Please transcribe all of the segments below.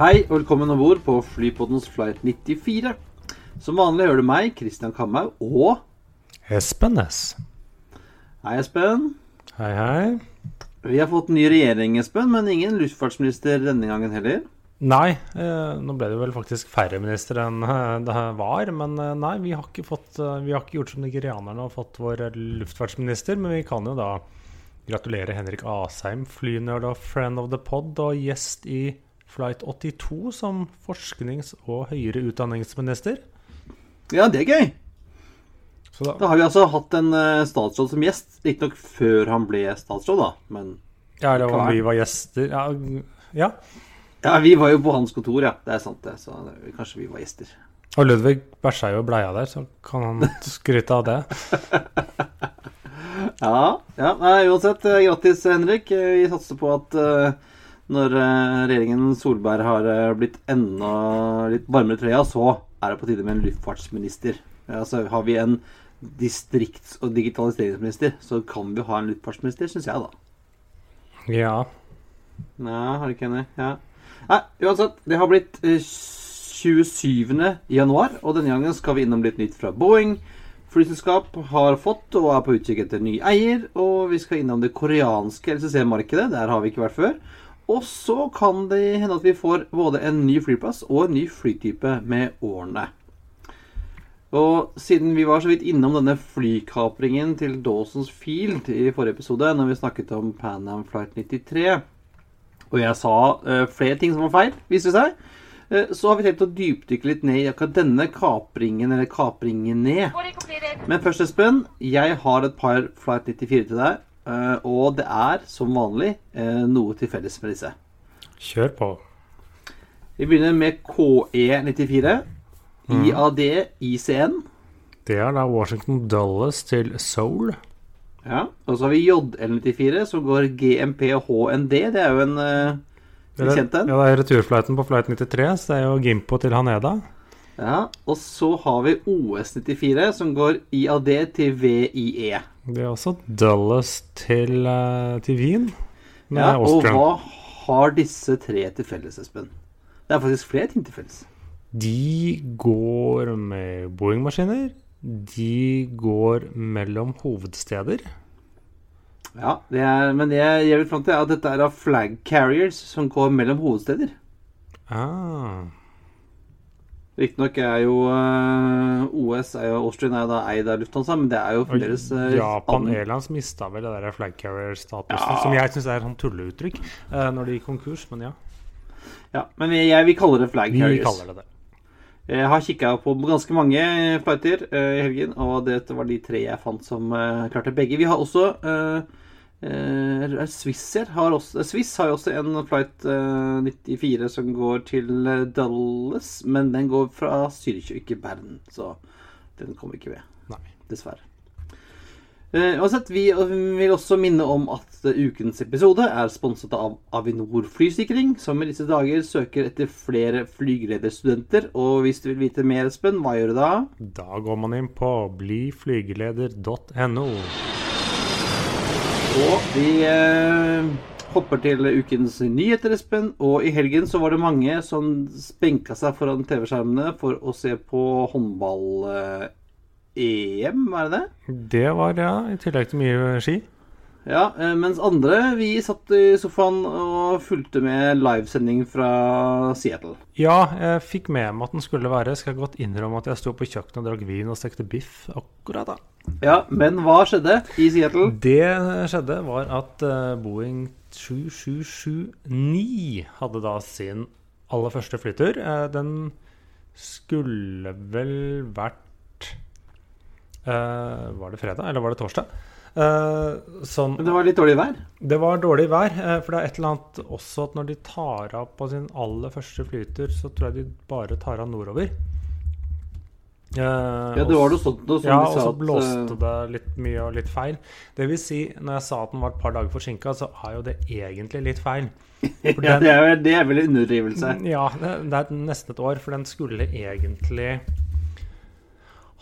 Hei og velkommen om bord på Flypoddens flight 94. Som vanlig hører du meg, Christian Kamhaug, og Espen S. Hei, Espen. Hei, hei. Vi har fått ny regjering, Espen, men ingen luftfartsminister denne gangen heller. Nei, eh, nå ble det vel faktisk færre ministre enn eh, det var. Men eh, nei, vi har ikke, fått, eh, vi har ikke gjort som nigerianerne og fått vår luftfartsminister. Men vi kan jo da gratulere Henrik Asheim, flynerd og friend of the pod, og gjest i Flight 82 som forsknings- og høyere utdanningsminister. Ja, det er gøy. Så da, Da har vi altså hatt en eh, statsråd som gjest. Riktignok før han ble statsråd, da. Men ja, eller om vi var gjester Ja, ja. ja, vi var jo på hans kontor, ja. Det er sant, det. Så det- kanskje vi var gjester. Og Ludvig bæsja jo bleia der, så kan han skryte av det. Ja, ja nei, uansett. eh, Grattis, Henrik. Eh, Vi satser på at eh, når eh, regjeringen Solberg har eh, blitt enda litt varmere i trøya, så er det på tide med en luftfartsminister. Eh, Altså Har vi en distrikts- og digitaliseringsminister, så kan vi ha en luftfartsminister, syns jeg, da. Ja. Nei, har du ikke enig? Ja. Nei, uansett. Det har blitt eh, 27. januar, og denne gangen skal vi innom litt nytt fra Boeing. Flyselskap har fått og er på utkikk etter ny eier, og vi skal innom det koreanske LCC-markedet. Der har vi ikke vært før. Og så kan det hende at vi får både en ny flyplass og en ny flytype med årene. Og siden vi var så vidt innom denne flykapringen til Dawson's Field i forrige episode, når vi snakket om Pan Am Flight 93, og jeg sa uh, flere ting som var feil, viste det seg, uh, så har vi tenkt å dypdykke litt ned i akkurat denne kapringen, eller kapringen ned. Men først, Espen, jeg har et par Flight 94 til deg, og det er, som vanlig, eh, noe til felles med disse. Kjør på. Vi begynner med KE94, IAD ICN, Det er da Washington Dulles til Seoul. ja, og så har vi JL94, som går GMP HND, det er jo en eh, er, kjent en. ja, det er returflighten på flight 93, så det er jo Gimpo til Haneda. Ja, og så har vi OS94, som går IAD til VIE. Det er også Dulles til, eh, til Wien. Ja, og hva har disse tre til felles, Espen? Det er faktisk flere ting til felles. De går med Boeing-maskiner. De går mellom hovedsteder. Ja, det er, Men det jeg vil fram til, er at dette er av flag carriers som går mellom hovedsteder. Ah. Riktignok er jo eh, OS er jo, Austrian er jo da eid av Lufthansa, men det er jo fremdeles eh, Japan Airlines mista vel det der flag carrier-statusen, Ja. som jeg syns er et sånn tulleuttrykk eh, når de gikk konkurs, men ja. Ja, men vi, jeg vil kalle det flag carriers. Vi kaller det det. Jeg har kikka på ganske mange flighter i helgen, og dette var de tre jeg fant som klarte begge. Vi har også eh, eh, Swiss her har også, Swiss har jo også en flight eh, 94 som går til Dallas, Dulles, men den går fra Zürich og ikke Bern, så den kommer ikke med. Nei. Dessverre. Eh, uansett, vi vil også minne om at eh, ukens episode er sponset av Avinor Flysikring, som i disse dager søker etter flere flygelederstudenter. Og hvis du vil vite mer, Espen, hva gjør du da? Da går man inn på bliflygeleder.no. Og vi eh, hopper til ukens nyheter, Espen. Og i helgen så var det mange som spenka seg foran TV-skjermene for å se på håndball-EM, var det det? Det var, ja, i tillegg til mye ski. Ja, eh, mens andre vi satt i sofaen og fulgte med livesending fra Seattle. Ja, jeg fikk med meg at den skulle være. Skal jeg godt innrømme at jeg sto på kjøkkenet og drakk vin og stekte biff akkurat da. Ja, men hva skjedde i Seattle? Det skjedde, var at eh, Boeing 7779 hadde da sin aller første flytur. Eh, den skulle vel vært eh, Var det fredag, eller var det torsdag? Sånn Men det var litt dårlig vær? Det var dårlig vær. For det er et eller annet også at når de tar av på sin aller første flytur, så tror jeg de bare tar av nordover. Eh, Ja, det var noe sånt noe ja, og så at, blåste eh, det litt mye og litt feil. Det vil si, når jeg sa at den var et par dager forsinka, så er jo det egentlig litt feil. For ja, den- det er, vel- det er vel en underdrivelse. ja, det, det er nesten et år, for den skulle egentlig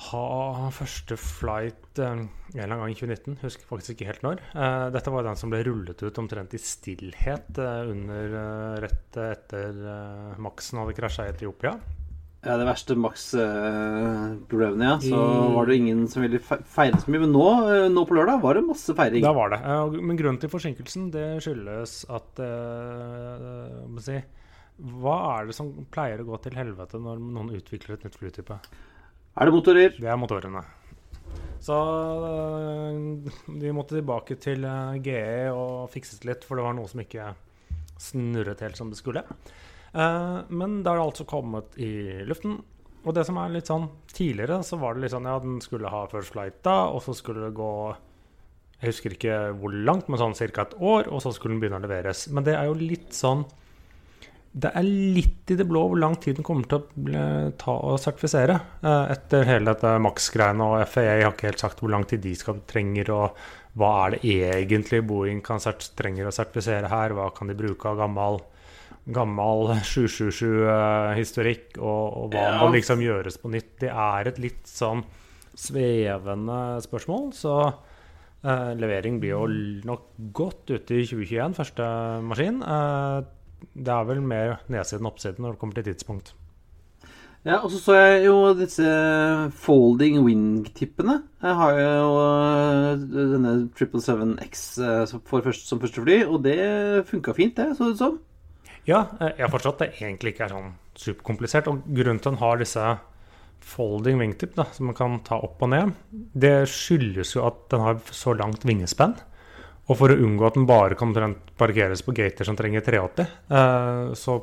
ha første flight eh, en eller annen gang i 2019. Husker faktisk ikke helt når. Eh, dette var den som ble rullet ut omtrent i stillhet eh, under rett etter Maxen hadde krasja i Etiopia. Ja, det verste Max-problemene, ja. Så I- var det ingen som ville feire så mye. Men nå, eh, nå på lørdag var det masse feiring. Da var det. Eh, men grunnen til forsinkelsen det skyldes at uh, si, Hva er det som pleier å gå til helvete når noen utvikler et nytt flytype? Er det motorer? Det er motorene. Så de måtte tilbake til GE og fikset litt, for det var noe som ikke snurret helt som det skulle. Eh, men da er det altså kommet i luften. Og det som er litt sånn Tidligere så var det litt sånn ja, den skulle ha first flight da, og så skulle det gå Jeg husker ikke hvor langt, men sånn ca. et år, og så skulle den begynne å leveres. Men det er jo litt sånn det er litt i det blå hvor lang tid den kommer til å ble, ta å sertifisere. eh, etter hele dette Max-greiene og FAA har ikke helt sagt hvor lang tid de skal trenger, og hva er det egentlig Boeing kan trenger å sertifisere her? Hva kan de bruke av gammel, gammel 777-historikk, og, og hva Ja. må liksom gjøres på nytt? Det er et litt sånn svevende spørsmål, så eh, levering blir jo nok godt ute i 2021, første maskin. Eh, det er vel mer nedsiden enn oppsiden når det kommer til tidspunkt. Ja, og så så jeg jo disse folding wing-tippene. Jeg har jo øh, denne 777X øh, som som første fly, og det funka fint, det, så det ut som. Ja, eh, jeg har forstått at det egentlig ikke er sånn superkomplisert. Og grunnen til at den har disse folding wingtip, da, som man kan ta opp og ned, det skyldes jo at den har så langt vingespenn. Og for å unngå at den bare kan parkeres på gater som trenger 380, eh, så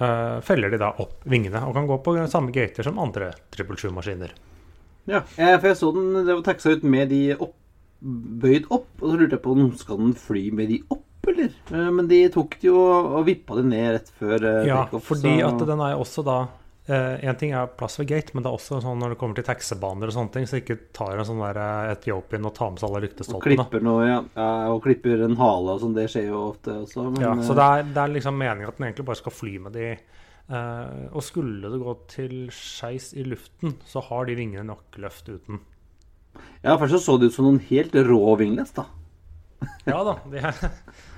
eh, feller de da opp vingene og kan gå på samme gater som andre 777-maskiner. Ja, for jeg så den det var taxa ut med de opp, bøyd opp, og så lurte jeg på om skal den fly med de opp, eller? Eh, Men de tok det jo og vippa det ned rett før eh, Ja, takeoff. fordi så- at den er også da Én ting er plass ved gate, men det er også sånn når det kommer til taxibaner og sånne ting, så ikke tar en sånn der eh, Etiopien og tar med seg alle Og klipper noe, ja. ja. Og klipper en hale og sånn. Det skjer jo ofte også. Men, Ja, så eh, det er, det er liksom meningen at den egentlig bare skal fly med de. Uh, og skulle det gå til skeis i luften, så har de vingene nok løft uten. Ja, først så så det ut som noen helt rå winglets, da. Ja da. De er,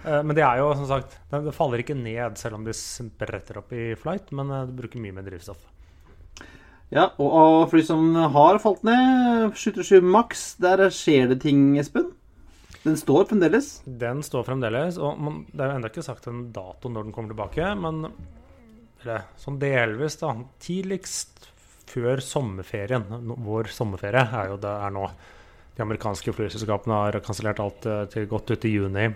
eh, men det er jo som sagt det, faller ikke ned selv om de spretter opp i flight, men du det bruker mye mer drivstoff. Ja, og, og fly som har falt ned, 77 Max, der skjer det ting, Espen? Den står fremdeles. Den står fremdeles, og man, det er jo ennå ikke sagt en dato når den kommer tilbake, men eller, sånn delvis, da. Tidligst før sommerferien. Vår sommerferie er jo det er nå. De amerikanske flyselskapene har kansellert alt eh, til godt ut i juni.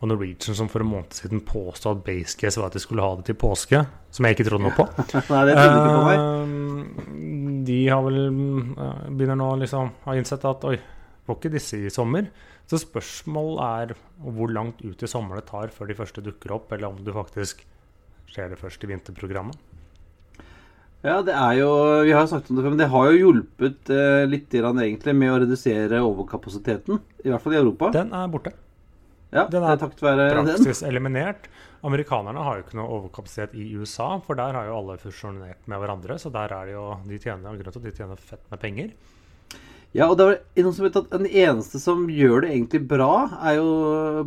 Og Norwegian som for en måned siden påstod at basecase var at de skulle ha det til påske, som jeg ikke trodde noe på. Nei, det ikke på meg. Eh, de har vel eh, begynner nå liksom har innsett at oi, får ikke disse i sommer. Så spørsmålet er hvor langt ut i sommeren det tar før de første dukker opp, eller om du faktisk skjer det først i vinterprogrammet. Ja, det er jo Vi har snakket om det før, men det har jo hjulpet eh, litt grann, egentlig med å redusere overkapasiteten. I hvert fall i Europa. Den er borte. ja, den er takt takket være den. Praksis eliminert. Amerikanerne har jo ikke noe overkapasitet i USA, for der har jo alle fusjonert med hverandre. Så der er det jo de tjener, grunn de tjener fett med penger. Ja, og det er noen som vet at Den eneste som gjør det egentlig bra, er jo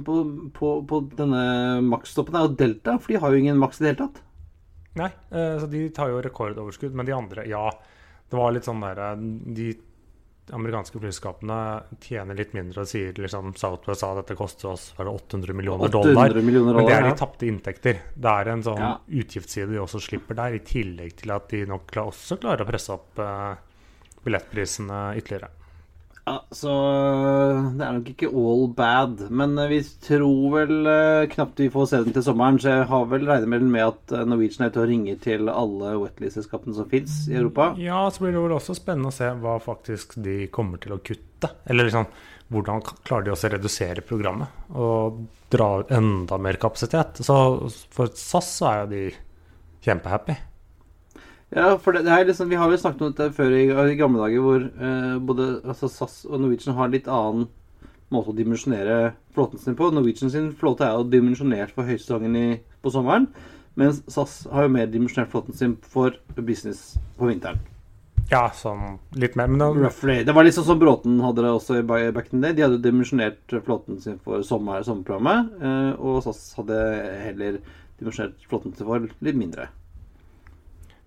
på, på, på denne Max-stoppen, er jo Delta. For de har jo ingen maks i det hele tatt. Nei, eh, så de tar jo rekordoverskudd, men de andre, ja. Det var litt sånn der eh, De amerikanske flyselskapene tjener litt mindre og sier liksom Southwest sa dette koster oss var det 800 millioner 800 dollar. millioner Men det er de tapte inntekter. Det er en sånn Ja. utgiftsside de også slipper der, i tillegg til at de nok også klarer å presse opp eh, billettprisene ytterligere. Ja, så det er nok ikke all bad. Men eh, vi tror vel eh, knapt vi får se den til sommeren, så jeg har vel regnet med at Norwegian er ute og ringer til alle Wetley-selskapene som fins i Europa. Ja, så blir det vel også spennende å se hva faktisk de kommer til å kutte. Eller liksom, hvordan klarer de også å redusere programmet og dra enda mer kapasitet. Så for SAS så er jo de kjempehappy. Ja, for det, det er liksom, Vi har jo snakket om dette før i, i gamle dager, hvor eh, både altså SAS og Norwegian har litt annen måte å dimensjonere flåten sin på. Norwegian sin flåte er jo dimensjonert for høysesongen i- på sommeren, mens SAS har jo mer dimensjonert flåten sin for business på vinteren. Ja, sånn litt mer. Men da, Roughly. Det var litt sånn som Bråten hadde det også i back in the day. De hadde jo dimensjonert flåten sin for sommer, sommerprogrammet, eh, og SAS hadde heller dimensjonert flåten sin for litt mindre.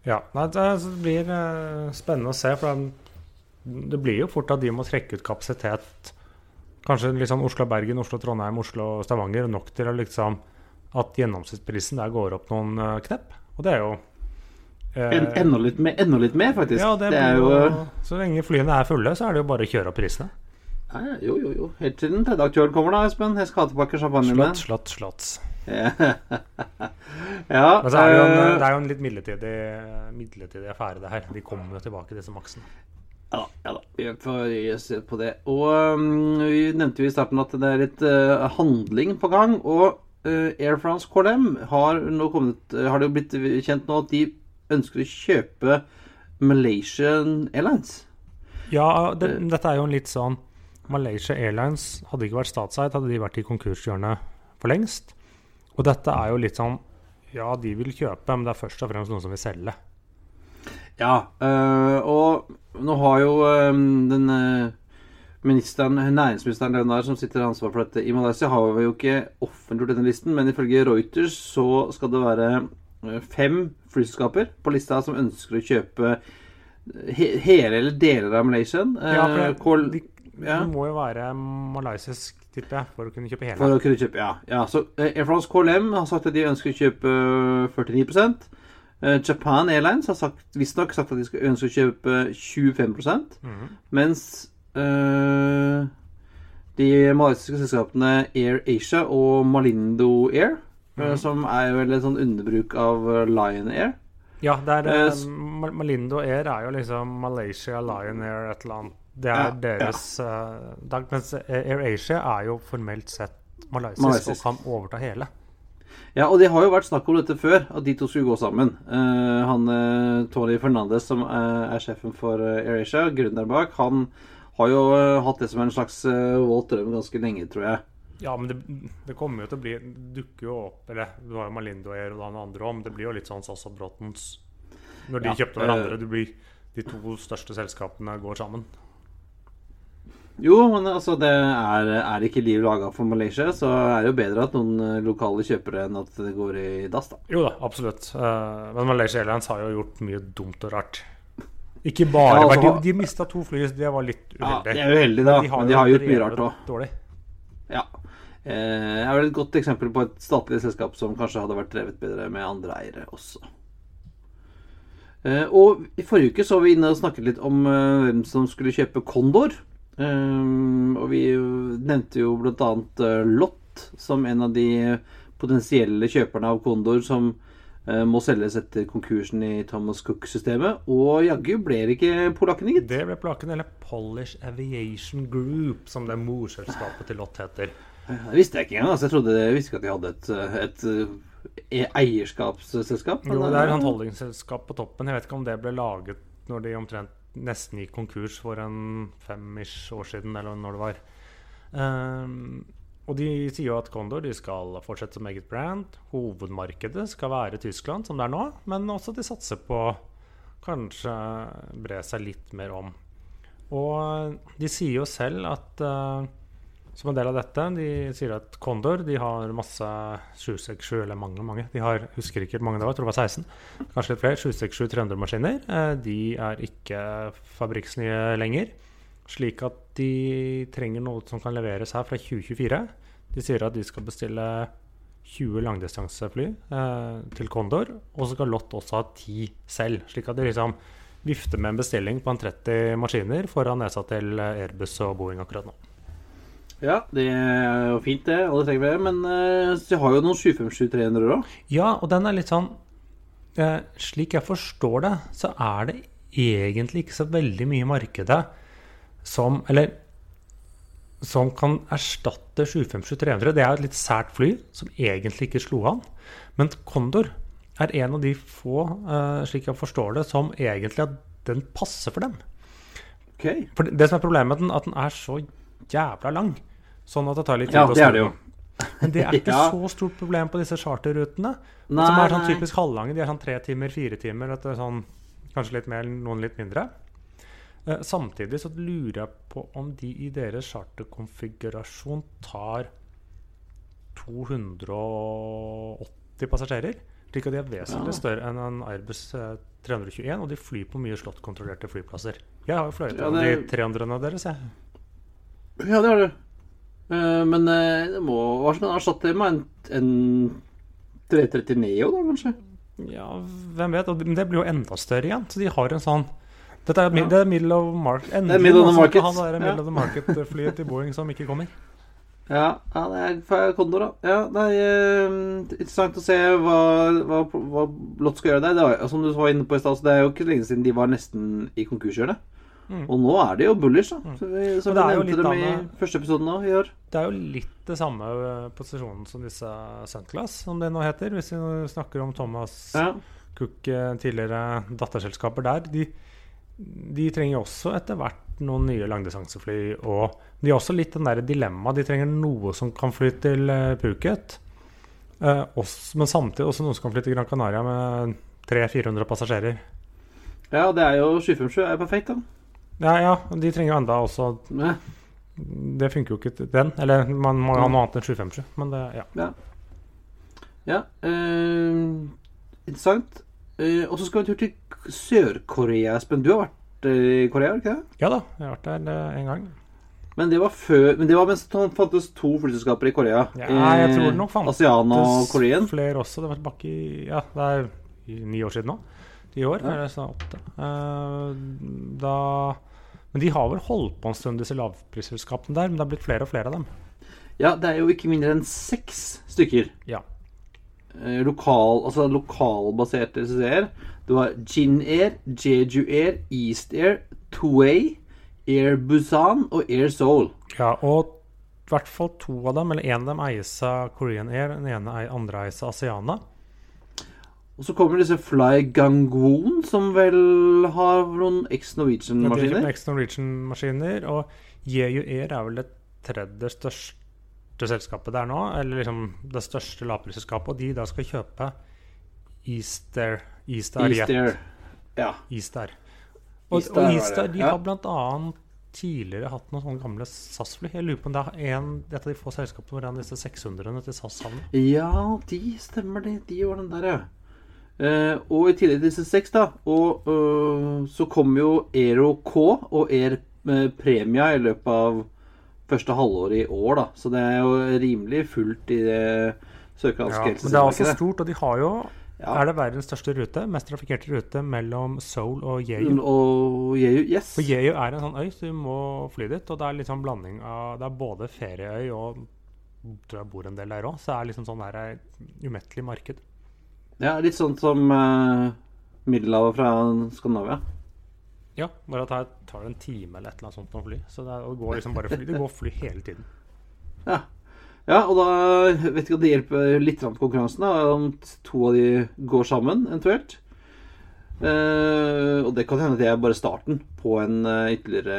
Ja, nei, det, blir eh, spennende å se. For det, det blir jo fort at de må trekke ut kapasitet. Kanskje litt sånn Oslo-Bergen, Oslo-Trondheim, Oslo-Stavanger. Nok til liksom at gjennomsnittsprisen der går opp noen eh, knepp. Og det er jo eh, En, enda, litt mer, enda litt mer, faktisk. Ja, det, er blir jo jo, Så lenge flyene er fulle, så er det jo bare å kjøre opp prisene. ja, Jo, jo, jo. Helt til den tredje aktøren kommer, da, Espen. Jeg skal ha tilbake champagnen Slott, slott, slott. ja. Men så er det, jo en, eh, det er jo en litt midlertidig, midlertidig affære, det her. De kommer jo tilbake, disse maksene. Ja da, ja da. Vi får se på det. Og um, vi nevnte jo i starten at det er litt uh, handling på gang. Og uh, Air France KLM har nå kommet, uh, har det jo blitt kjent nå at de ønsker å kjøpe Malaysian Airlines. Ja, det, dette er jo en litt sånn Malaysia Airlines hadde ikke vært statseid, hadde de vært i konkurshjørnet for lengst. Og dette er jo litt sånn Ja, de vil kjøpe, men det er først og fremst noen som vil selge. Ja, øh, og nå har jo øh, den øh, ministeren, næringsministeren Leonard, som sitter i ansvar for dette i Malaysia, har vi jo ikke offentliggjort denne listen, men ifølge Reuters så skal det være fem flyselskaper på lista som ønsker å kjøpe he hele eller deler av Malaysia. Ja, for Eh, det, de, ja. det må jo være malaysisk, tipper jeg, for å kunne kjøpe hele. For å kunne kjøpe, ja. ja så eh, Air France KLM har sagt at de ønsker å kjøpe øh, 49 Eh, Japan Airlines har sagt, visstnok sagt at de skal ønsker å kjøpe 25 Mhm. Mens øh, de malaysiske selskapene Air Asia og Malindo Air, mm -hmm. som er vel et sånn underbruk av Lion Air Ja, det er, Eh, eh, Malindo Air er jo liksom Malaysia, Lion Air, et eller annet. Det er Ja, deres ja. Uh, Mens Air Asia er jo formelt sett malaysisk, Malaysisk. og kan overta hele. Ja, og det har jo vært snakk om dette før, at de to skulle gå sammen. Uh, han Tony Fernandez, som er sjefen for Air Asia, gründeren bak, han har jo hatt det som en slags våt drøm ganske lenge, tror jeg. Ja, men det, det kommer jo til å bli Det dukker jo opp Eller du har jo Malindo og det andre om. Det blir jo litt sånn som Brottons Når de Ja, kjøpte hverandre. eh, Det blir, de to største selskapene går sammen. Jo, men altså, det er, er ikke liv laga for Malaysia, så er det jo bedre at noen eh, lokale kjøper det enn at det går i dass, da. Jo da, absolutt. Eh, men Malaysia Airlines har jo gjort mye dumt og rart. Ikke bare Ja, altså, De, de mista to fly, det var litt Ja, det de er uheldige, da, men de har gjort mye rart òg. Ja. Eh, er vel et godt eksempel på et statlig selskap som kanskje hadde vært drevet bedre med andre eiere også. Eh, og i forrige uke så var vi inne og snakket litt om eh, hvem som skulle kjøpe Condor. Eh, og vi nevnte jo bl.a. Lott som en av de potensielle kjøperne av Condor som må selges etter konkursen i Thomas Cook-systemet. Og jaggu ble det ikke polakkene, gitt. Det ble polakkene, eller Polish Aviation Group, som det morselskapet til Lott heter. Det visste jeg ikke engang. Altså, jeg trodde jeg visste ikke at de hadde et, et, eh, eierskapsselskap. Jo, det er eh, et holdingselskap på toppen. Jeg vet ikke om det ble laget når de omtrent nesten gikk konkurs for en fem-ish år siden, eller når det var. Ehm, og de sier jo at Condor de skal fortsette som eget brand. Hovedmarkedet skal være Tyskland, som det er nå, men også de satser på kanskje bre seg litt mer om. Og de sier jo selv at uh, som en del av dette, de sier at Condor de har masse 767, eller mange, mange. De har, husker ikke mange det var, jeg tror det var 16. Kanskje litt flere. 767 300-maskiner. Uh, de er ikke fabrikksnye lenger. Slik at de trenger noe som kan leveres her fra 2024. De sier at de skal bestille 20 langdistansefly eh, til Condor, og så skal Lott også ha 10 selv. Slik at de liksom vifter med en bestilling på en 30 maskiner foran nesa til Airbus og Boeing akkurat nå. Ja, det er jo fint, det. Alle trenger det. Men eh, de har jo noen 757-300 òg. Ja, og den er litt sånn eh, Slik jeg forstår det, så er det egentlig ikke så veldig mye i markedet som Eller som kan erstatte 757-300. Det er et litt sært fly som egentlig ikke slo an. Men Condor er en av de få, eh, slik jeg forstår det, som egentlig at den passer for dem. Okay. For det som er problemet med den, at den er så jævla lang. Sånn at det tar litt tid Ja, å det er det jo. Men det er ikke Ja. så stort problem på disse charterrutene. Nei, som er sånn typisk halvlange. De er sånn tre timer, fire timer. Er sånn, kanskje litt mer, noen litt mindre. Eh, samtidig så lurer jeg på om de i deres charterkonfigurasjon tar 280 passasjerer. Slik at de er vesentlig Ja. større enn en Airbus eh, 321, og de flyr på mye slottkontrollerte flyplasser. Jeg har jo fløyet Ja, det- de 300-ene deres, jeg. Ja, det har du. Uh, men uh, det må erstatte det med en, en 330 Neo, da, kanskje? Ja, hvem vet? Men det blir jo enda større igjen. Så de har en sånn Dette er, mi- Ja. det er middle of market. Endelig middle of market. han ha der middle of the market-flyet til Boeing som ikke kommer. Ja, ja det er Kondor, da. Ja, det er uh, interessant å se hva, hva, hva Lott skal gjøre der. Det var, som du var inne på i stad, så det er jo ikke lenge siden de var nesten i konkurshjørnet. Mm. Og nå er de jo bullish, da. Så vi, er nevnte dem i første episoden nå i år. Det er jo litt det samme eh, posisjonen som disse Sunclass, som det nå heter. Hvis vi snakker om Thomas Ja. Cook, eh, tidligere datterselskaper der. De, de trenger også etter hvert noen nye langdistansefly. Og de har også litt den der dilemmaet. De trenger noe som kan fly til eh, Phuket. Eh, men samtidig også noe som kan fly til Gran Canaria med 300-400 passasjerer. ja, det er jo 757 er perfekt, da. Ja, ja, de trenger jo enda også Ja. Det funker jo ikke til den. Eller man må ha noe annet enn 757, men det Ja. Ja. ja eh, interessant. Eh, og så skal vi en tur til Sør-Korea, Espen. Du har vært eh, i Korea, ikke det? ja da, jeg har vært der eh, en gang. Men det var før Men det var mens det fantes to flyselskaper i Korea. Ja, jeg tror det nok fantes Asiana og flere også. Det var tilbake i Ja, det er ni år siden nå. Ti år. Ja. Eller snart åtte. Da Men de har vel holdt på en stund, disse lavprisselskapene der. Men det har blitt flere og flere av dem. Ja, det er jo ikke mindre enn seks stykker. Ja. Eh, lokal, altså lokalbaserte CC-er. Det var Jin Air, Jeju Air, East Air, Tuway, Air Busan og Air Seoul. ja og i hvert fall to av dem, eller en av dem eies av Korean Air, den ene andre eies av Asiana. Og så kommer disse Fly Gangwon, som vel har noen ex-Norwegian-maskiner. Ex-Norwegian-maskiner og Jeju Air er vel det tredje største selskapet der nå, eller liksom det største lavprisselskapet, og de da skal kjøpe Easter Easter Easter. Ja. Easter. Og, Easter og Easter de ja. har annet tidligere hatt noen sånne gamle SAS-fly. Jeg lurer på om det er en, et av de få selskapene hvor en disse 600-ene til SAS havner. ja, de stemmer det. De var den der, ja. Uh, og i tillegg til disse seks, da, og uh, så kommer jo Aero K og Air eh, Premia i løpet av første halvår i år, da. Så det er jo rimelig fullt i det sørkoreanske men det er også stort, og de har jo Ja. Er det verdens største rute? Mest trafikkerte rute mellom Seoul og Jeju. Og Jeju, yes. For Jeju er en sånn øy, så du må fly dit. Og det er litt sånn blanding av Det er både ferieøy og tror jeg bor en del der òg. Så det er liksom sånn der eh, umettelig marked. Ja, litt sånn som uh, Middelhavet fra Skandinavia. Ja, bare at her tar det en time eller et eller annet sånt å fly. Så det, er, det går liksom bare fly. Det går fly hele tiden. Ja. ja, og da vet ikke om det hjelper litt på konkurransen, da, om to av de går sammen, eventuelt. Uh, og det kan hende det er bare starten på en uh, ytterligere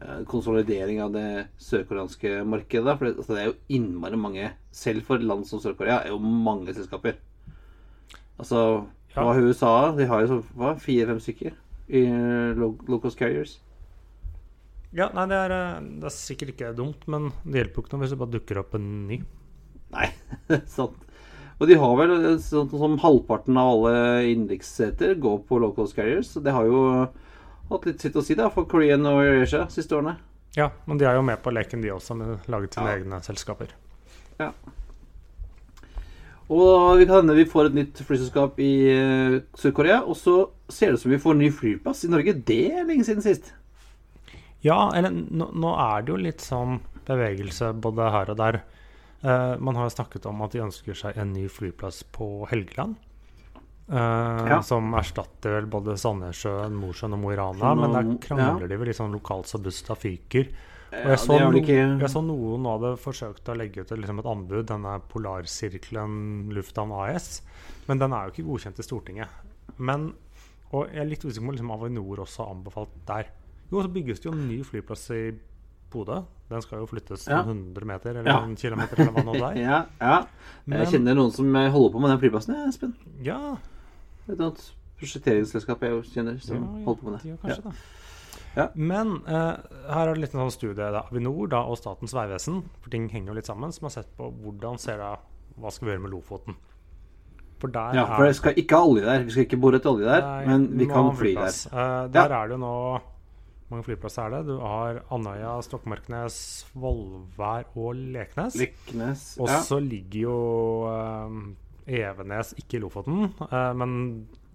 uh, konsolidering av det sørkoreanske markedet. For det, altså, det er jo innmari mange, selv for land som Sør-Korea, er jo mange selskaper. Altså, Ja. USA? De har jo fire-fem stykker i Locos carriers. Ja, nei, det er, eh, det er sikkert ikke dumt, men det hjelper jo ikke noe hvis det bare dukker opp en ny. Nei, det er sant. Og de har vel sånn som halvparten av alle innenriksseter går på Locos carriers. Så det har jo hatt litt sitt å si da for Korean og Eurasia siste årene. Ja, men de er jo med på leken, de også, med laget sine Ja. egne selskaper. Og vi kan hende vi får et nytt flyselskap i eh, Sør-Korea. Og så ser det ut som vi får en ny flyplass i Norge. Det er lenge siden sist. Ja, eller nå, nå er det jo litt sånn bevegelse både her og der. Eh, man har jo snakket om at de ønsker seg en ny flyplass på Helgeland. eh, Ja. Som erstatter vel både Sandnessjøen, Mosjøen og Mo i Rana. Men der krangler ja. de vel litt sånn lokalt så busta fyker. Og Ja, jeg, så er no, jeg så noen hadde forsøkt å legge ut liksom et anbud, denne Polarsirkelen lufthavn AS. Men den er jo ikke godkjent i Stortinget. Men, og jeg er litt usikker på om liksom Avinor også har anbefalt der. Jo, så bygges det jo en ny flyplass i Bodø. Den skal jo flyttes Ja. noen hundre meter eller Ja. en kilometer eller hva nå det er. Ja, ja. Men- Jeg kjenner noen som eh, holder på med den flyplassen, Espen. Ja, Et annet prosjekteringsselskap jeg kjenner som ja, ja, holder på med de det. gjør kanskje Ja. det. Ja. Men eh, her er det litt en sånn studie da, Avinor da, og Statens vegvesen, for ting henger jo litt sammen, som har sett på hvordan ser da, hva skal vi gjøre med Lofoten. For Ja, for det skal ikke ha olje der. Vi skal ikke bore etter olje der, Nei, men vi kan fly der. Eh, der er det jo nå Hvor mange flyplasser er det? Du har Andøya, Stokmarknes, Vollvær og Leknes. Leknes ja. Og så ligger jo eh, Evenes ikke i Lofoten, eh, men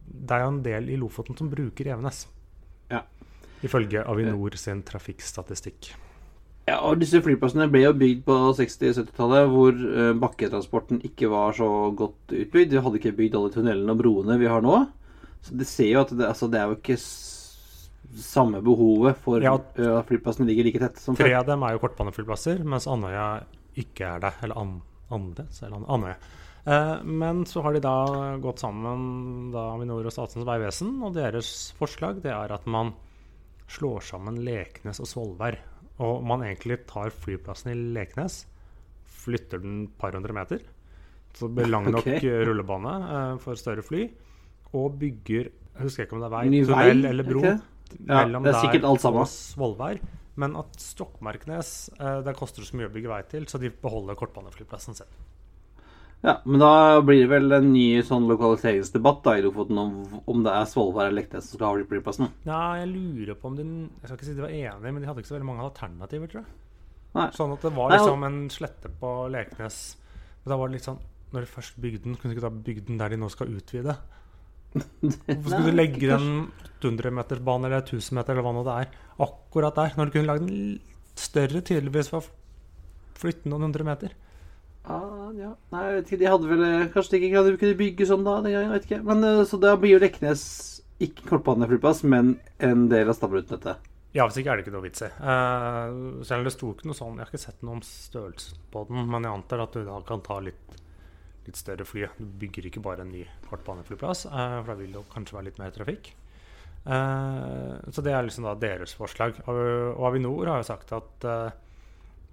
det er jo en del i Lofoten som bruker Evenes. Ifølge Avinor sin trafikkstatistikk. ja, og disse flyplassene ble jo bygd på 60-70-tallet, hvor eh, bakketransporten ikke var så godt utbygd. Vi hadde ikke bygd alle tunnelene og broene vi har nå. Så det ser jo at det, altså, det er jo ikke samme behovet for Ja. at flyplassene ligger like tett som Tre før. av dem er jo kortbaneflyplasser, mens Andøya ikke er det. Eller An Andes, eller Andøya. Eh, men så har de da gått sammen, da Avinor og Statens vegvesen, og deres forslag det er at man slår sammen Leknes og Svolvær. Og man egentlig tar flyplassen i Leknes, flytter den et par hundre meter, så det blir lang nok Ok. eh, rullebane uh, for større fly, og bygger Jeg husker ikke om det er vei, Ny tunnel eller er bro okay. Ja, mellom det er der alt og Svolvær. Men at Stokmarknes uh, det koster så mye å bygge vei til, så de beholder kortbaneflyplassen selv. Ja, men da blir det vel en ny sånn lokaliseringsdebatt da i Lofoten om, om det er Svolvær eller Leknes som skal ha flyplassen. Ja, jeg lurer på om de Jeg skal ikke si de var enige, men de hadde ikke så veldig mange alternativer, tror jeg. Nei. Sånn at det var Nei, og- liksom en slette på Leknes. Men da var det litt sånn Når de først bygde den, kunne de ikke da bygd den der de nå skal utvide? Hvorfor skulle du legge den 800-metersbane eller 1000 meter eller hva nå det er, akkurat der? Når du kunne lagd den større, tydeligvis, for å flytte noen hundre meter? Ah, ja. Nei, jeg vet ikke, de hadde vel eh, Kanskje de ikke hadde kunne bygge sånn da? den gangen, Jeg vet ikke. Men eh, Så da blir jo Leknes ikke kortbaneflyplass, men en del av stamrutenettet. Ja, hvis ikke er det ikke noe vits i. Uh, selv om det sto ikke noe sånn Jeg har ikke sett noe om størrelsen på den, men jeg antar at du da kan ta litt, litt større fly. Du bygger ikke bare en ny kortbaneflyplass, uh, for da vil det kanskje være litt mer trafikk. Uh, så det er liksom da deres forslag. Og, Avinor har jo sagt at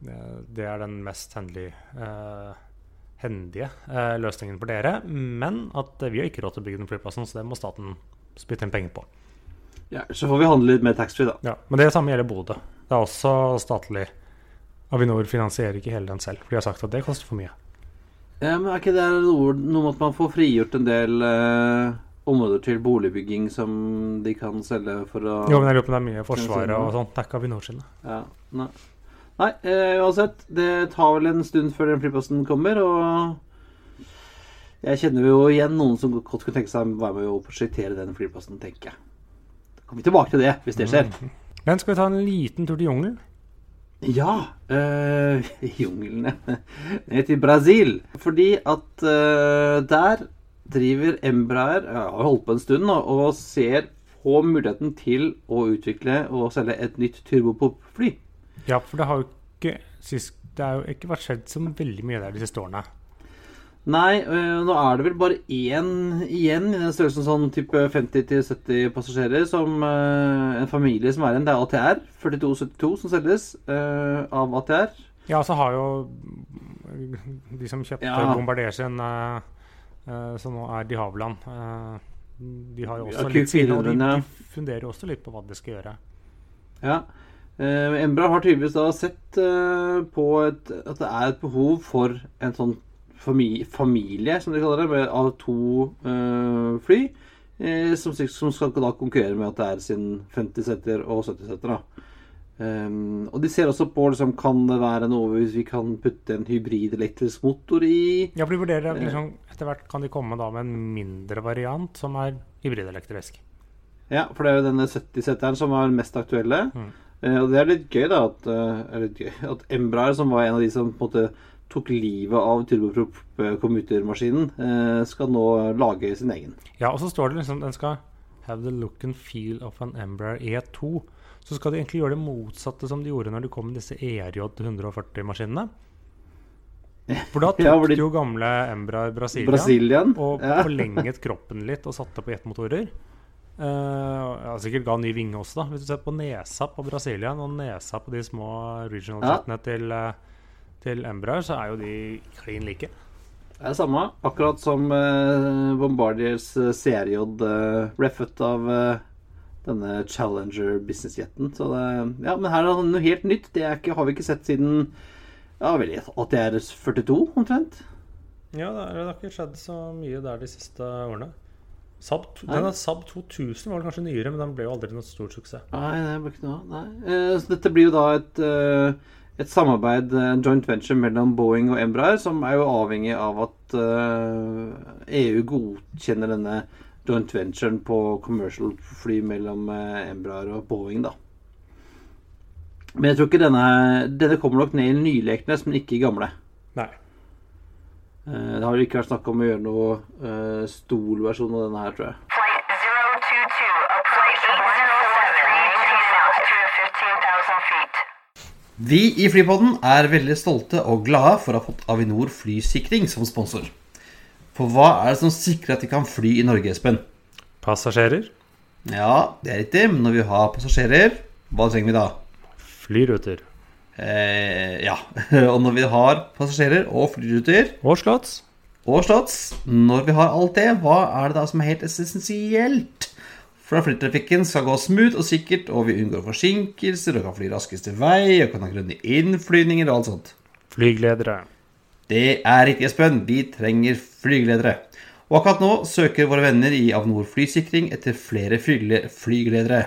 det er den mest eh, hendige eh, løsningen for dere, men at eh, vi har ikke råd til å bygge den flyplassen, så det må staten spytte inn penger på. Ja, Så får vi handle litt mer taxfree, da. Ja, Men det samme gjelder Bodø. Det er også statlig. Avinor finansierer ikke hele den selv, for de har sagt at det koster for mye. Ja, men Er ikke det noe, noe med at man får frigjort en del eh, områder til boligbygging som de kan selge for å Jo, men jeg lurer på om det er mye Forsvaret og sånt. Det er ikke Avinor sine. Ja, nei. Nei eh, uansett. Det tar vel en stund før den flyplassen kommer, og jeg kjenner jo igjen noen som godt kunne tenke seg å være med og prosjektere den flyplassen, tenker jeg. Da kommer vi tilbake til det, hvis det skjer. Men skal vi ta en liten tur til jungelen? Ja, øh, junglene ned til Brasil. Fordi at øh, der driver Embraer, Jeg har holdt på en stund nå, og ser på muligheten til å utvikle og selge et nytt turbopop-fly. Ja, for det har jo ikke sist, Det har jo ikke vært skjedd så veldig mye der de siste årene. Nei, nå er det vel bare én igjen i den størrelsen sånn type 50-70 passasjerer som en familie som er igjen. Det er ATR 4272 som selges øh, av ATR. Ja, så har jo de som kjøpte Ja. Bombardier sin, eh, eh, som nå er de Havilland eh, De har jo også Ja, litt sine, og de, de funderer også litt på hva de skal gjøre. Ja. Uh, Embra har tydeligvis da sett eh, på et, at det er et behov for en sånn fami familie, som de kaller det, med, av to eh, fly. eh, som, som skal da konkurrere med at det er sin 50-setter og 70-setter. da. Um, og de ser også på liksom, kan det være noe hvis vi kan putte en hybrid-elektrisk motor i. Ja, for de vurderer liksom, Etter hvert kan de komme da med en mindre variant som er hybridelektrisk. Ja, for det er jo denne 70-setteren som er mest aktuelle. Mm. Eh, og det er litt gøy, da, at, eh, er litt gøy, at Embraer, som var en av de som på en måte tok livet av turboprop-commutermaskinen, eh, skal nå lage sin egen. Ja, og så står det liksom den skal have the look and feel of an Embraer E2. Så skal de egentlig gjøre det motsatte som de gjorde når de kom med disse ERJ 140-maskinene. For da tok Ja, de- de jo gamle Embraer Brasilia Brasilian. og ja. forlenget kroppen litt og satte på jetmotorer. Uh, ja, sikkert ga ny vinge også, da. Hvis du ser på nesa på Brasilia og nesa på de små regional Ja. til, eh, til Embraer, så er jo de klin like. Det er det samme. Akkurat som uh, Bombardiers eh, CRJ uh, reffet av uh, denne Challenger businessjeten. Så det, ja, men her er det noe helt nytt. Det er ikke, har vi ikke sett siden ja, vel, at det er 42, omtrent. Ja, det har ikke skjedd så mye der de siste årene. Saab, denne Saab 2000 var kanskje nyere, men den ble jo aldri noen stor suksess. Nei, det ble ikke noe. Eh, så dette blir jo da et, eh, et samarbeid, eh, en joint venture mellom Boeing og Embraer, som er jo avhengig av at EU godkjenner denne joint venturen på commercial fly mellom Embraer og Boeing, da. Men jeg tror ikke denne, denne kommer nok ned i nylekenes, men ikke i gamle. Nei. Eh, det har ikke vært snakk om å gjøre noe uh, stolversjon av denne her, tror jeg. Flight 022, approach 807, maintain altitude 15,000 feet. Vi i Flypodden er veldig stolte og glade for å ha fått Avinor flysikring som sponsor. For hva er det som sikrer at de kan fly i Norge, Espen? Passasjerer, Ja, det er riktig, men når vi har passasjerer, hva trenger vi da? flyruter Eh, ja, og når vi har passasjerer og flyruter og slotts. og slotts, når vi har alt det, hva er det da som er helt essensielt? For at flytrafikken skal gå smooth og sikkert, og vi unngår forsinkelser, og kan fly raskest vei, og kan ha grønne innflyvninger og alt sånt. Flygeledere. Det er riktig, Espen. Vi trenger flygeledere. Og akkurat nå søker våre venner i Avinor flysikring etter flere flygeledere.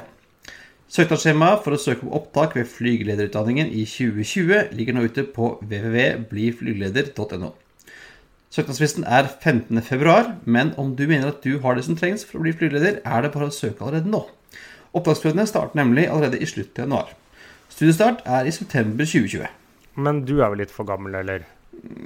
Søknadsskjema for å søke om opptak ved flygelederutdanningen i 2020 ligger nå ute på www.bliflygeleder.no. Søknadsfristen er 15.2, men om du mener at du har det som trengs for å bli flygeleder, er det bare å søke allerede nå. Opptaksprøvene starter nemlig allerede i slutten av januar. Studiestart er i september 2020. Men du er vel litt for gammel, eller?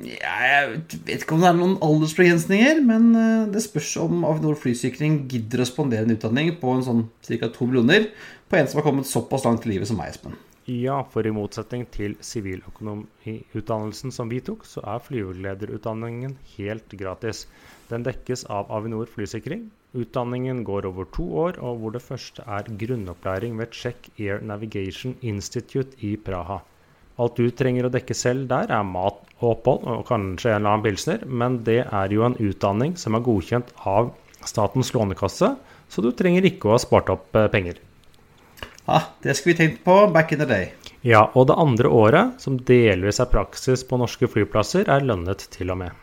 Jeg vet ikke om det er noen aldersbegrensninger, men eh, det spørs om Avinor flysikring gidder å spandere en utdanning på en sånn ca. to millioner på en som har kommet såpass langt i livet som meg, Espen. Ja, for i motsetning til siviløkonomiutdannelsen som vi tok, så er flygelederutdanningen helt gratis. Den dekkes av Avinor flysikring. Utdanningen går over to år, og hvor det første er grunnopplæring ved Czech Air Navigation Institute i Praha. Alt du trenger å dekke selv der, er mat og opphold, og kanskje en eller annen pilsner, men det er jo en utdanning som er godkjent av Statens lånekasse, så du trenger ikke å ha spart opp eh, penger. Ja, det skulle vi tenkt på back in the day. Ja, og det andre året, som delvis er praksis på norske flyplasser, er lønnet til og med.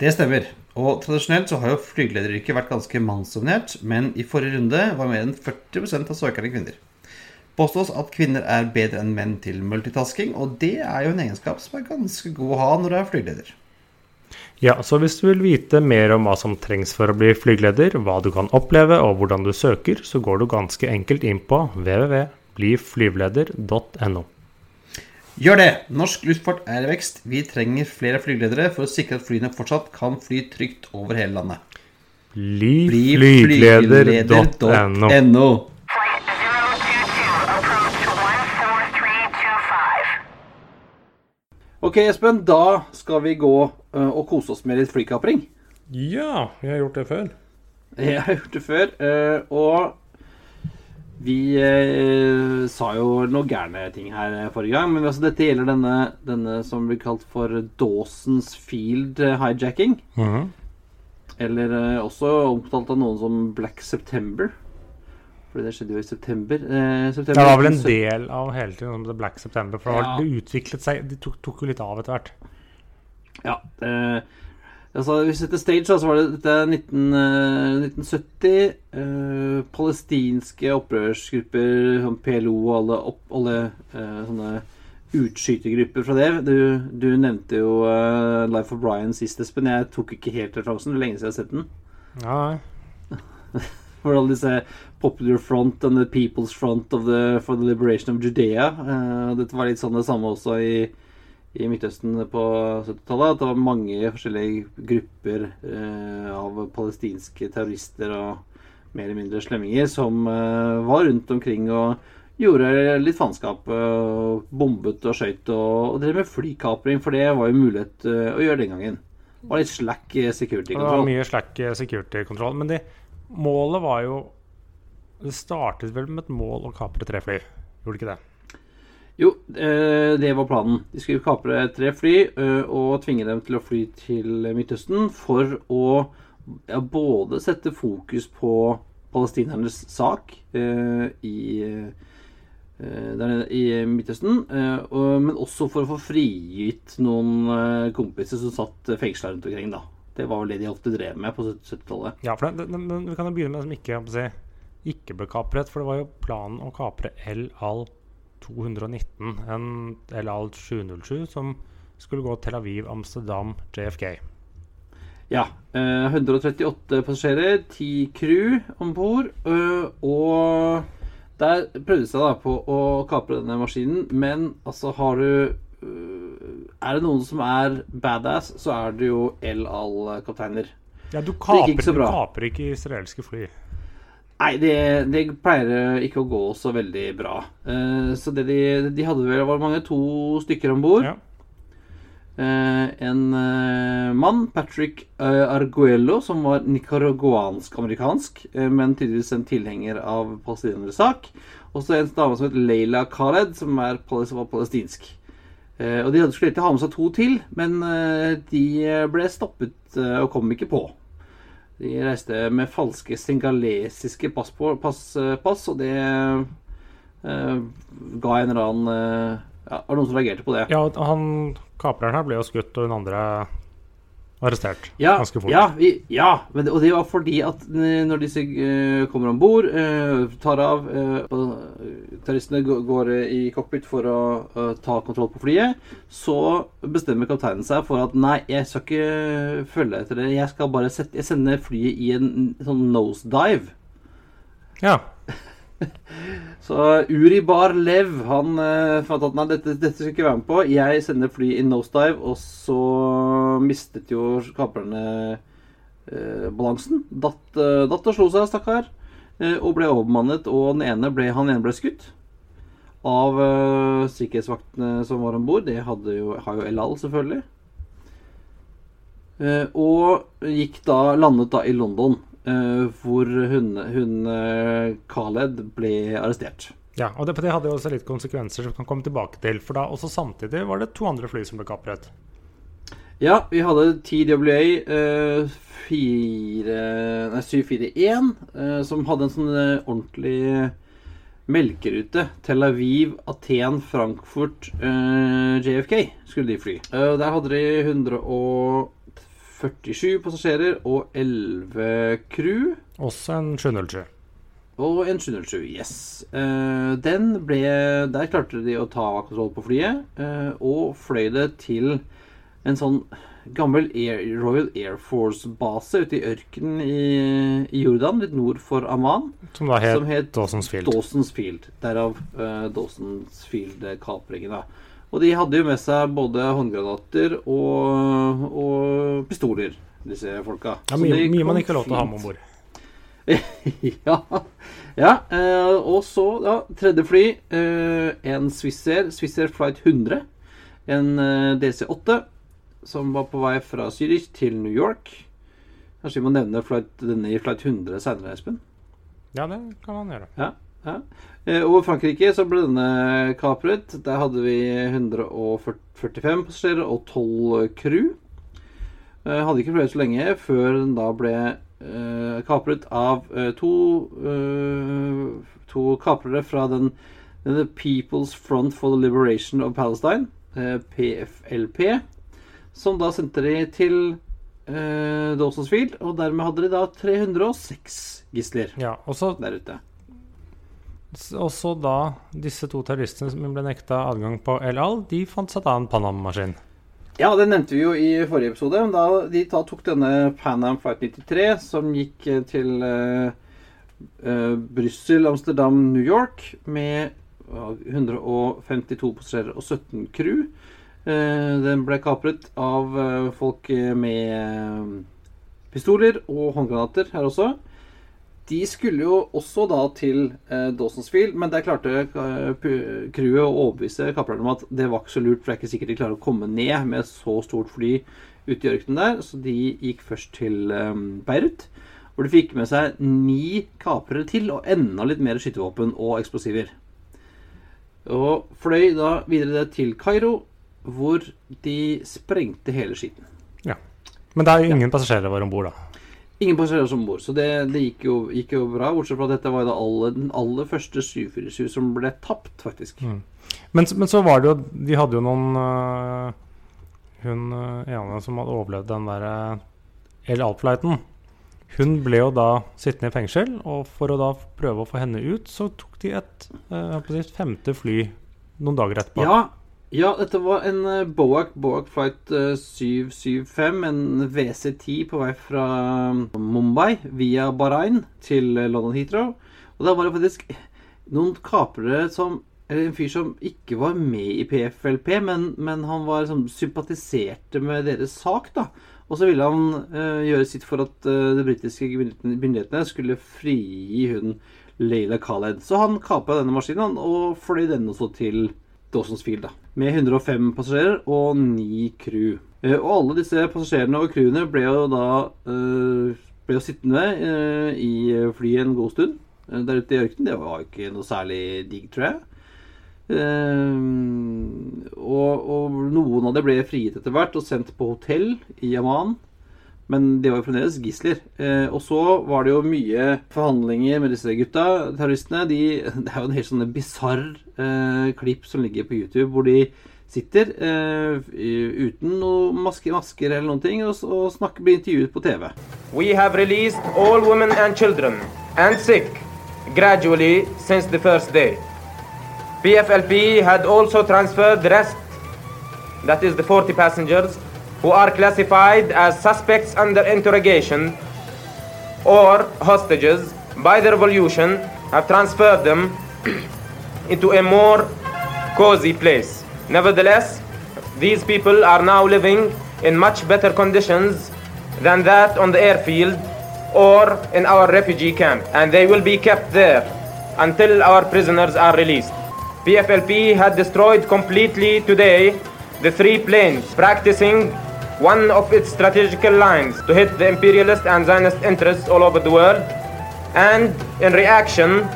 Det stemmer. Og tradisjonelt så har jo flygelederyrket vært ganske mannsdominert, men i forrige runde var mer enn 40% av søkerne kvinner. Påstås at kvinner er bedre enn menn til multitasking, og det er jo en egenskap som er ganske god å ha når du er flygeleder. Ja, så hvis du vil vite mer om hva som trengs for å bli flygeleder, hva du kan oppleve og hvordan du søker, så går du ganske enkelt inn på www.bliflyvleder.no. Gjør det! Norsk luftfart er i vekst. Vi trenger flere flygeledere for å sikre at flyene fortsatt kan fly trygt over hele landet. Bli flygeleder.no. NO. Flight 022, approach 14325. Ok, Espen, da skal vi gå ø, og kose oss med litt flykapring. Ja, jeg har gjort det før. Jeg har gjort det før, og vi ø, sa jo noe gærne ting her forrige gang. Men altså, dette gjelder denne, denne som blir kalt for Dawson's Field hijacking. hijacking. -hmm. Eller også omtalt av noen som Black September. Fordi det skjedde jo i september. Eh, september Det var vel en del av hele tiden om The Black September, for Ja. det utviklet seg Det tok, tok jo litt av etter hvert. Ja. Eh, Altså, hvis vi setter stage, da, så var det dette er 19, eh, 1970. eh, palestinske opprørsgrupper, som PLO og alle, opp, alle eh, sånne utskytergrupper fra det. Du, du nevnte jo eh, Life of Brian sist, Espen. Jeg tok ikke helt referansen. Det er lenge siden jeg har sett den. Ja, nei. For alle disse Popular Front and the People's Front of the, for the Liberation of Judea. Uh, dette var litt sånn det samme også i, i Midtøsten på 70-tallet. At det var mange forskjellige grupper uh, av palestinske terrorister og mer eller mindre slemminger som uh, var rundt omkring og gjorde litt faenskap. bombet og skøyt og, og drev med flykapring, for det var jo mulighet å gjøre den gangen. Var litt slack eh, Det var security-kontroll. mye slack security-kontroll. Men de, målet var jo Det startet vel med et mål å kapre tre fly, gjorde det ikke det? Jo, eh, det var planen. De skulle kapre tre fly eh, og tvinge dem til å fly til Midtøsten for å både sette fokus på palestinernes sak eh, i, der i Midtøsten, men også for å få frigitt noen kompiser som satt fengsla rundt omkring. da. Det var vel det de ofte drev med på 70-tallet. Ja, for det, det, men Vi kan jo begynne med det som ikke, si, ikke ble kapret. For det var jo planen å kapre El Al 219, en El Al 707 som skulle gå Tel Aviv, Amsterdam, JFK. Ja. Eh, 138 passasjerer, 10 crew om bord. eh, og der prøvde de seg da på å kapre denne maskinen, men altså har du eh, Er det noen som er badass, så er det jo El Al-kapteiner. Ja, du kaper, ikke du kaper ikke israelske fly. Nei, det, det pleier ikke å gå så veldig bra. Uh, så det de, de hadde vel var mange, to stykker om bord. Ja. Uh, en uh, mann, Patrick Arguello, som var nicaraguansk-amerikansk, men tydeligvis en tilhenger av palestinernes sak. Og så en dame som het Leila Khaled, som, er, var palestinsk. Eh, og De skulle egentlig ha med seg to til, men eh, de ble stoppet eh, og kom ikke på. De reiste med falske singalesiske pass, på, pass, pass og det eh, ga en eller annen ja, Var det noen som reagerte på det? Ja, han kapreren her ble jo skutt, og hun andre arrestert Ja, ganske fort. ja, vi, ja det, og det var fordi at eh, når disse uh, kommer om bord, uh, tar av uh, Terroristene går i cockpit for å ta kontroll på flyet, så bestemmer kapteinen seg for at nei, jeg skal ikke følge etter det. Jeg skal bare sette, jeg sender flyet i en sånn nosedive. Ja. Så Uri Bar Lev han uh, fant at nei, dette, dette skal ikke være med på. Jeg sender fly i nosedive, og så mistet jo kaprerne uh, balansen. Datt, uh, datt og slo seg, stakkar. Og ble overmannet, og den ene ble, han ene ble skutt. Av sikkerhetsvaktene som var om bord. Det jo, har jo El Al, selvfølgelig. Og gikk da, landet da i London, hvor hun, hun eh, Khaled ble arrestert. ja. Og det, det hadde jo også litt konsekvenser som kan komme tilbake til. For da også samtidig var det to andre fly som ble kapret. Ja, vi hadde TWA eh, 4, nei, 741, eh, som hadde en sånn eh, ordentlig melkerute. Tel Aviv, Aten, Frankfurt, eh, JFK skulle de fly. Eh, der hadde de 147 passasjerer og 11 crew. Også en 707. Og en 707, yes. Eh, den ble Der klarte de å ta kontroll på flyet, eh, og fløy det til en sånn gammel Air, Royal Air Force-base ute i ørkenen i, i Jordan, litt nord for Amman, Som da het, som het Dawson's Field. Dawson's Field. Derav uh, Dawson's Field-kapringen. da. Og de hadde jo med seg både håndgranater og, og pistoler, disse folka. Ja, mye, mye man ikke har lov til å ha med om bord. ja. ja eh, og så, ja, tredje fly. Eh, en Swissair, Swissair Flight 100. En eh, DC-8 som var på vei fra Zürich til New York. Kanskje vi må nevne flight, denne i Flight 100 senere, Espen? Ja, det kan man gjøre. Ja. Ja. Eh, over Frankrike så ble denne kapret. Der hadde vi 145 passasjerer og 12 crew. Eh, hadde ikke fløyet så lenge før den da ble eh, kapret av to, to kaprere fra den, The People's Front for the Liberation of Palestine, PFLP, som da sendte de til eh, Dawson's Field, og dermed hadde de da 306 gisler Ja, der ute. Og så da disse to terroristene som ble nekta adgang på El Al, de fant seg da en Panama-maskin. Ja, det nevnte vi jo i forrige episode. Da de da tok denne Pan Am Flight 93, som gikk eh, til uh, Brussel, Amsterdam, New York med ja, 152 passasjerer og 17 crew. Uh, den ble kapret av folk med pistoler og håndgranater her også. De skulle jo også da til eh, Dawson's Field, men der klarte eh, crewet å overbevise kaprerne om at det var ikke så lurt, for det er ikke sikkert de klarer å komme ned med et så stort fly ute i ørkenen der. Så de gikk først til eh, Beirut, hvor de fikk med seg ni kaprere til og enda litt mer skytevåpen og eksplosiver. Og fløy da videre til Kairo, hvor de sprengte hele skiten. Ja. Men det er jo ingen passasjerer var om bord, da. Ingen passasjerer som bor, så det, det gikk, jo, gikk jo bra. Bortsett fra at dette var jo da alle, den aller første 747 som ble tapt, faktisk. Mm. Men, men så var det jo De hadde jo noen øh, Hun øh, ene som hadde overlevd den der øh, El Alp-flighten, Hun ble jo da sittende i fengsel, og for å da prøve å få henne ut, så tok de et øh, å femte fly noen dager etterpå. Ja, ja, dette var en eh, Boak, Boak Flight eh, 775, en WC-10 på vei fra Mumbai via Bahrain til eh, London Heathrow. Og da var det faktisk noen kapere som eller en fyr som ikke var med i PFLP, men, men han var liksom, sympatiserte med deres sak. da. Og så ville han uh, gjøre sitt for at uh, de britiske myndighetene skulle frigi hun Leila Khaled. Så han kapra denne maskinen og fløy den også til Dawson's da. Med 105 passasjerer og 9 crew. Eh, og alle disse passasjerene og crewene ble jo da eh, ble jo sittende eh, i flyet en god stund der ute i ørkenen. Det var ikke noe særlig digg, tror jeg. Og, og noen av dem ble frigitt etter hvert og sendt på hotell i Amman. Men de var jo fremdeles gisler. Eh, og så var det jo mye forhandlinger med disse gutta, terroristene. De, det er jo en helt sånn bisarr eh, klipp som ligger på YouTube, hvor de sitter eh, uten noen maske, masker eller noen ting og, og snakker, blir intervjuet på TV. We have released all women and children and sick gradually since the first day. PFLP had also transferred rest, that is the 40 passengers, who are classified as suspects under interrogation or hostages by the revolution, have transferred them into a more cozy place. Nevertheless, these people are now living in much better conditions than that on the airfield or in our refugee camp, and they will be kept there until our prisoners are released. PFLP had destroyed completely today the three planes, practicing one of its strategic lines to hit the imperialist and Zionist interests all over the world, and in reaction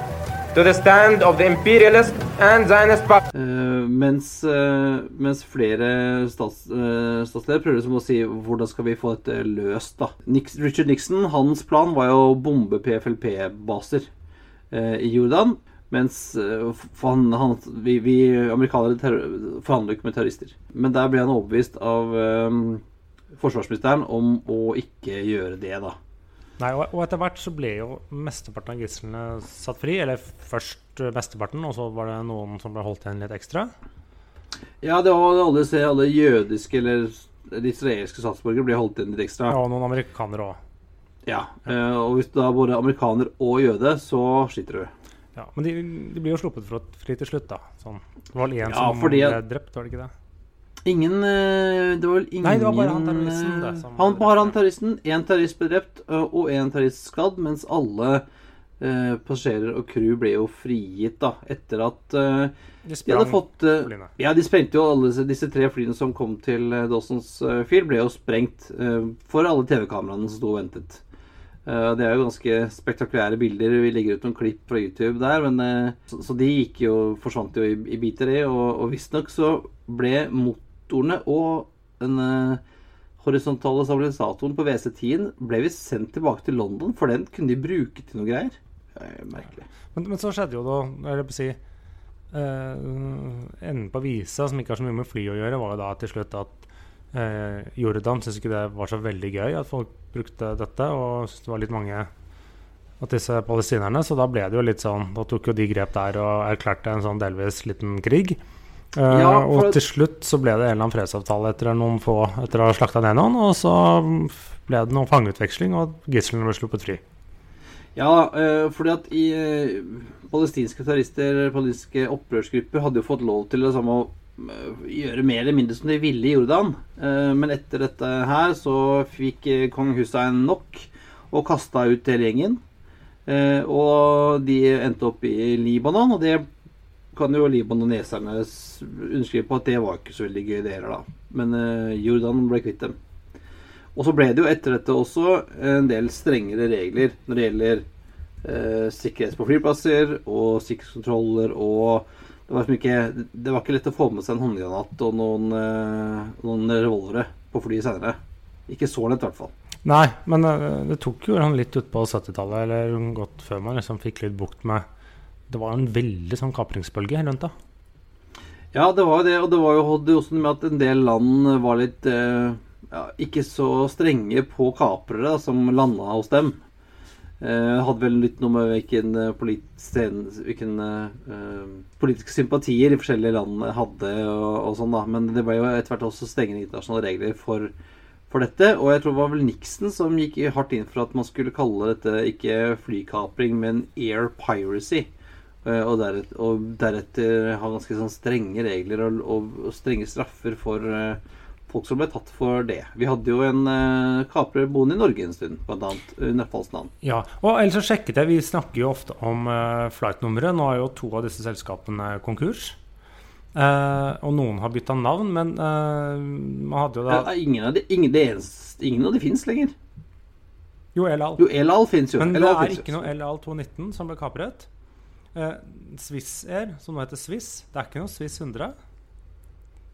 to the stand of the imperialist and Zionist party. Uh, mens, uh, mens flere stats, uh, statsledere prøver liksom å si hvordan skal vi få dette løst. da. Nix, Richard Nixon, hans plan var jo å bombe PFLP-baser eh, i Jordan. Mens eh, han, han, vi, vi amerikanere terror- forhandler ikke med terrorister. Men der ble han overbevist av eh, forsvarsministeren om å ikke gjøre det, da. Nei, og, og etter hvert så ble jo mesteparten av gislene satt fri. Eller først mesteparten, og så var det noen som ble holdt igjen litt ekstra. Ja, det var alle, se, alle jødiske eller israelske statsborgere ble holdt igjen litt ekstra. Ja, og noen amerikanere òg. Ja, eh, og hvis du da både amerikaner og jøde, så sliter du. Ja, men de, de blir jo sluppet fri til slutt, da. Sånn. Det var vel én Ja, som fordi ble drept, var det ikke det? Ingen eh, Det var vel ingen Nei, det var bare han terroristen, eh, som- Han bare han terroristen. Én terrorist ble drept, eh, og én terrorist skadd, mens alle eh, passasjerer og crew ble jo frigitt, da, etter at eh, De de hadde fått eh, flyene. Ja, de sprengte jo alle disse, tre flyene som kom til Dawson's Field, ble jo sprengt for alle TV-kameraene som sto og ventet. Det er jo ganske spektakulære bilder. Vi legger ut noen klipp fra YouTube der. Men, så, så de gikk jo, forsvant jo i, i biter, det. Og, og visstnok så ble motorene og den eh, horisontale stabilisatoren på WC10 ble vi sendt tilbake til London, for den kunne de bruke til noe greier. Er merkelig. Men, men så skjedde jo da, eller på å si eh, Enden på visa, som ikke har så mye med fly å gjøre, var jo da til slutt at eh, Jordan syntes ikke det var så veldig gøy at folk brukte dette, og syntes det var litt mange av disse palestinerne, så da ble det jo litt sånn Da tok jo de grep der og erklærte en sånn delvis liten krig. Eh, Ja, for og til slutt så ble det en eller annen fredsavtale etter noen få etter å ha slakta ned noen, og så ble det noen fangeutveksling, og gislene ble sluppet fri. Ja, eh, fordi at i eh, palestinske terrorister, palestinske opprørsgrupper, hadde jo fått lov til å samme, å gjøre mer eller mindre som de ville i Jordan. Men etter dette her så fikk kong Hussein nok og kasta ut hele gjengen. Og de endte opp i Libanon, og det kan jo libanoneserne underskrive på at det var ikke så veldig gøy, det heller, da. Men eh, Jordan ble kvitt dem. Og så ble det jo etter dette også en del strengere regler når det gjelder eh, sikkerhet på flyplasser og sikkerhetskontroller og det var, ikke, det var ikke lett å få med seg en håndgranat og noen, eh, noen revolvere på flyet senere. Ikke så lett, i hvert fall. Nei, men eh, det tok jo han litt utpå 70-tallet, eller godt før man liksom fikk litt bukt med Det var en veldig sånn kapringsbølge rundt da. Ja, det var jo det, og det var jo hadde også med at en del land var litt eh, ja, ikke så strenge på kaprere som landa hos dem. Eh, hadde vel litt noe med hvilken, eh, polit eh, politiske sympatier de forskjellige landene hadde og, og sånn, da. Men det ble jo etter hvert også strengere internasjonale regler for, for dette. Og jeg tror det var vel Nixon som gikk hardt inn for at man skulle kalle dette ikke flykapring, men air piracy. Eh, Og deretter, og deretter ha ganske sånn strenge regler og, og, og strenge straffer for eh, folk som ble tatt for det. Vi hadde jo en uh, kaprer boende i Norge en stund, annet under falskt navn. Ja, og ellers så sjekket jeg, Vi snakker jo ofte om uh, flightnummeret. Nå er jo to av disse selskapene konkurs. Uh, og noen har bytta navn, men uh, man hadde jo da Ja, ingen, av de, ingen, det eneste, ingen av de fins lenger. Jo, El Al. Jo, El Al fins jo. Men det er ikke noe El Al 219 som ble kapret. Uh, Swiss Air, som nå heter Swiss, det er ikke noe Swiss 100.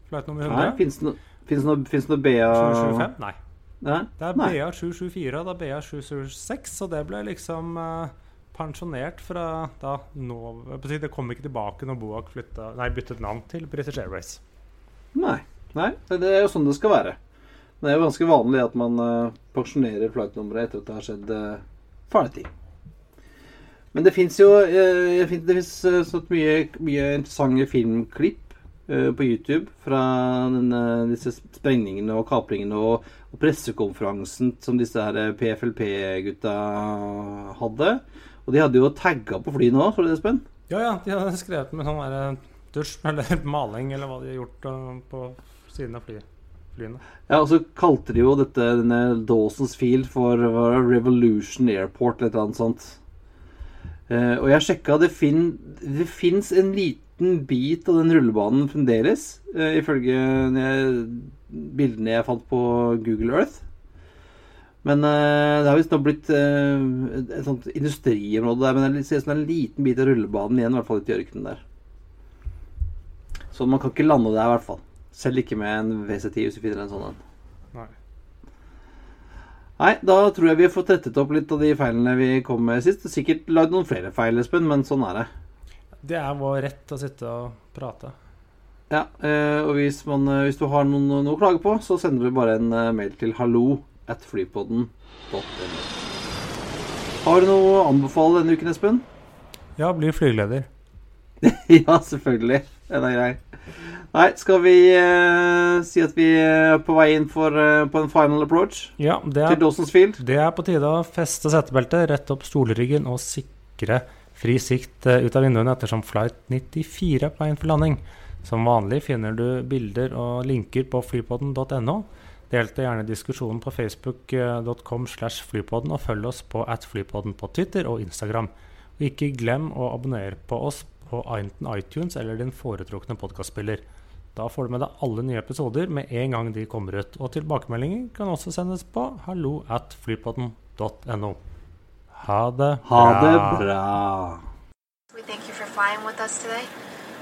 Flight nummer Nei, 100. fins det noe, noe, noe BA 775? Nei. Nei? Det er Nei. BA 774 og det er BA 776, så det ble liksom eh, pensjonert fra da nå jeg Det kom ikke tilbake når Boak flytta, nei, byttet navn til British Airways. Nei. Nei, det er jo sånn det skal være. Det er jo ganske vanlig at man uh, pensjonerer flightnummeret etter at det har skjedd uh, farlige ting. Men det fins jo eh, jeg Det finnes sånn mye, mye interessante filmklipp eh, på YouTube fra denne, disse sprengningene og kapringene og, og pressekonferansen som disse her PFLP-gutta hadde. Og de hadde jo tagga på flyet nå, så du det, Espen? Ja, ja, de hadde skrevet med sånn der dusj eller maling eller hva de har gjort på siden av flyet. flyene. Ja, og så kalte de jo dette denne Dawson's Field for Revolution Airport eller et eller annet sånt. Eh, og jeg sjekka, det, fin, det fins en liten bit av den rullebanen fremdeles, eh, ifølge bildene jeg fant på Google Earth. Men eh, det har visst nå blitt et, sånt industriområde der, men det ser ut som en liten bit av rullebanen igjen, i hvert fall ute i ørkenen der. Så man kan ikke lande der, i hvert fall. Selv ikke med en WC10 hvis du finner en sånn en. Nei. Da tror jeg vi har fått rettet opp litt av de feilene vi kom med sist. Sikkert lagd noen flere feil, Espen, men sånn er det. Det er vår rett å sitte og prate. Ja, eh, og hvis, man, eh, hvis du har noen, noe å klage på, så sender du bare en eh, mail til hallo at flypodden.no. Har du noe å anbefale denne uken, Espen? Ja, bli flygeleder. ja, selvfølgelig. Den er grei. Nei, skal vi uh, si at vi er på vei inn for, uh, på en final approach Ja, det til er, Dawson's Field? det er på tide å feste setebeltet, rette opp stolryggen og sikre fri sikt uh, ut av vinduene ettersom flight 94 er på vei inn for landing. Som vanlig finner du bilder og linker på flypodden.no. Delte gjerne diskusjonen på facebook.com slash flypodden, og følg oss på at flypodden på Twitter og Instagram. Og ikke glem å abonnere på oss på enten iTunes eller din foretrukne podkastspiller. Da får du med deg alle nye episoder med en gang de kommer ut. Og tilbakemeldinger kan også sendes på hallo at flypodden.no. Ha det Ha det bra. We thank you for flying with us today.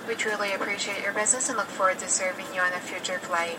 We truly appreciate your business and look forward to serving you on a future flight.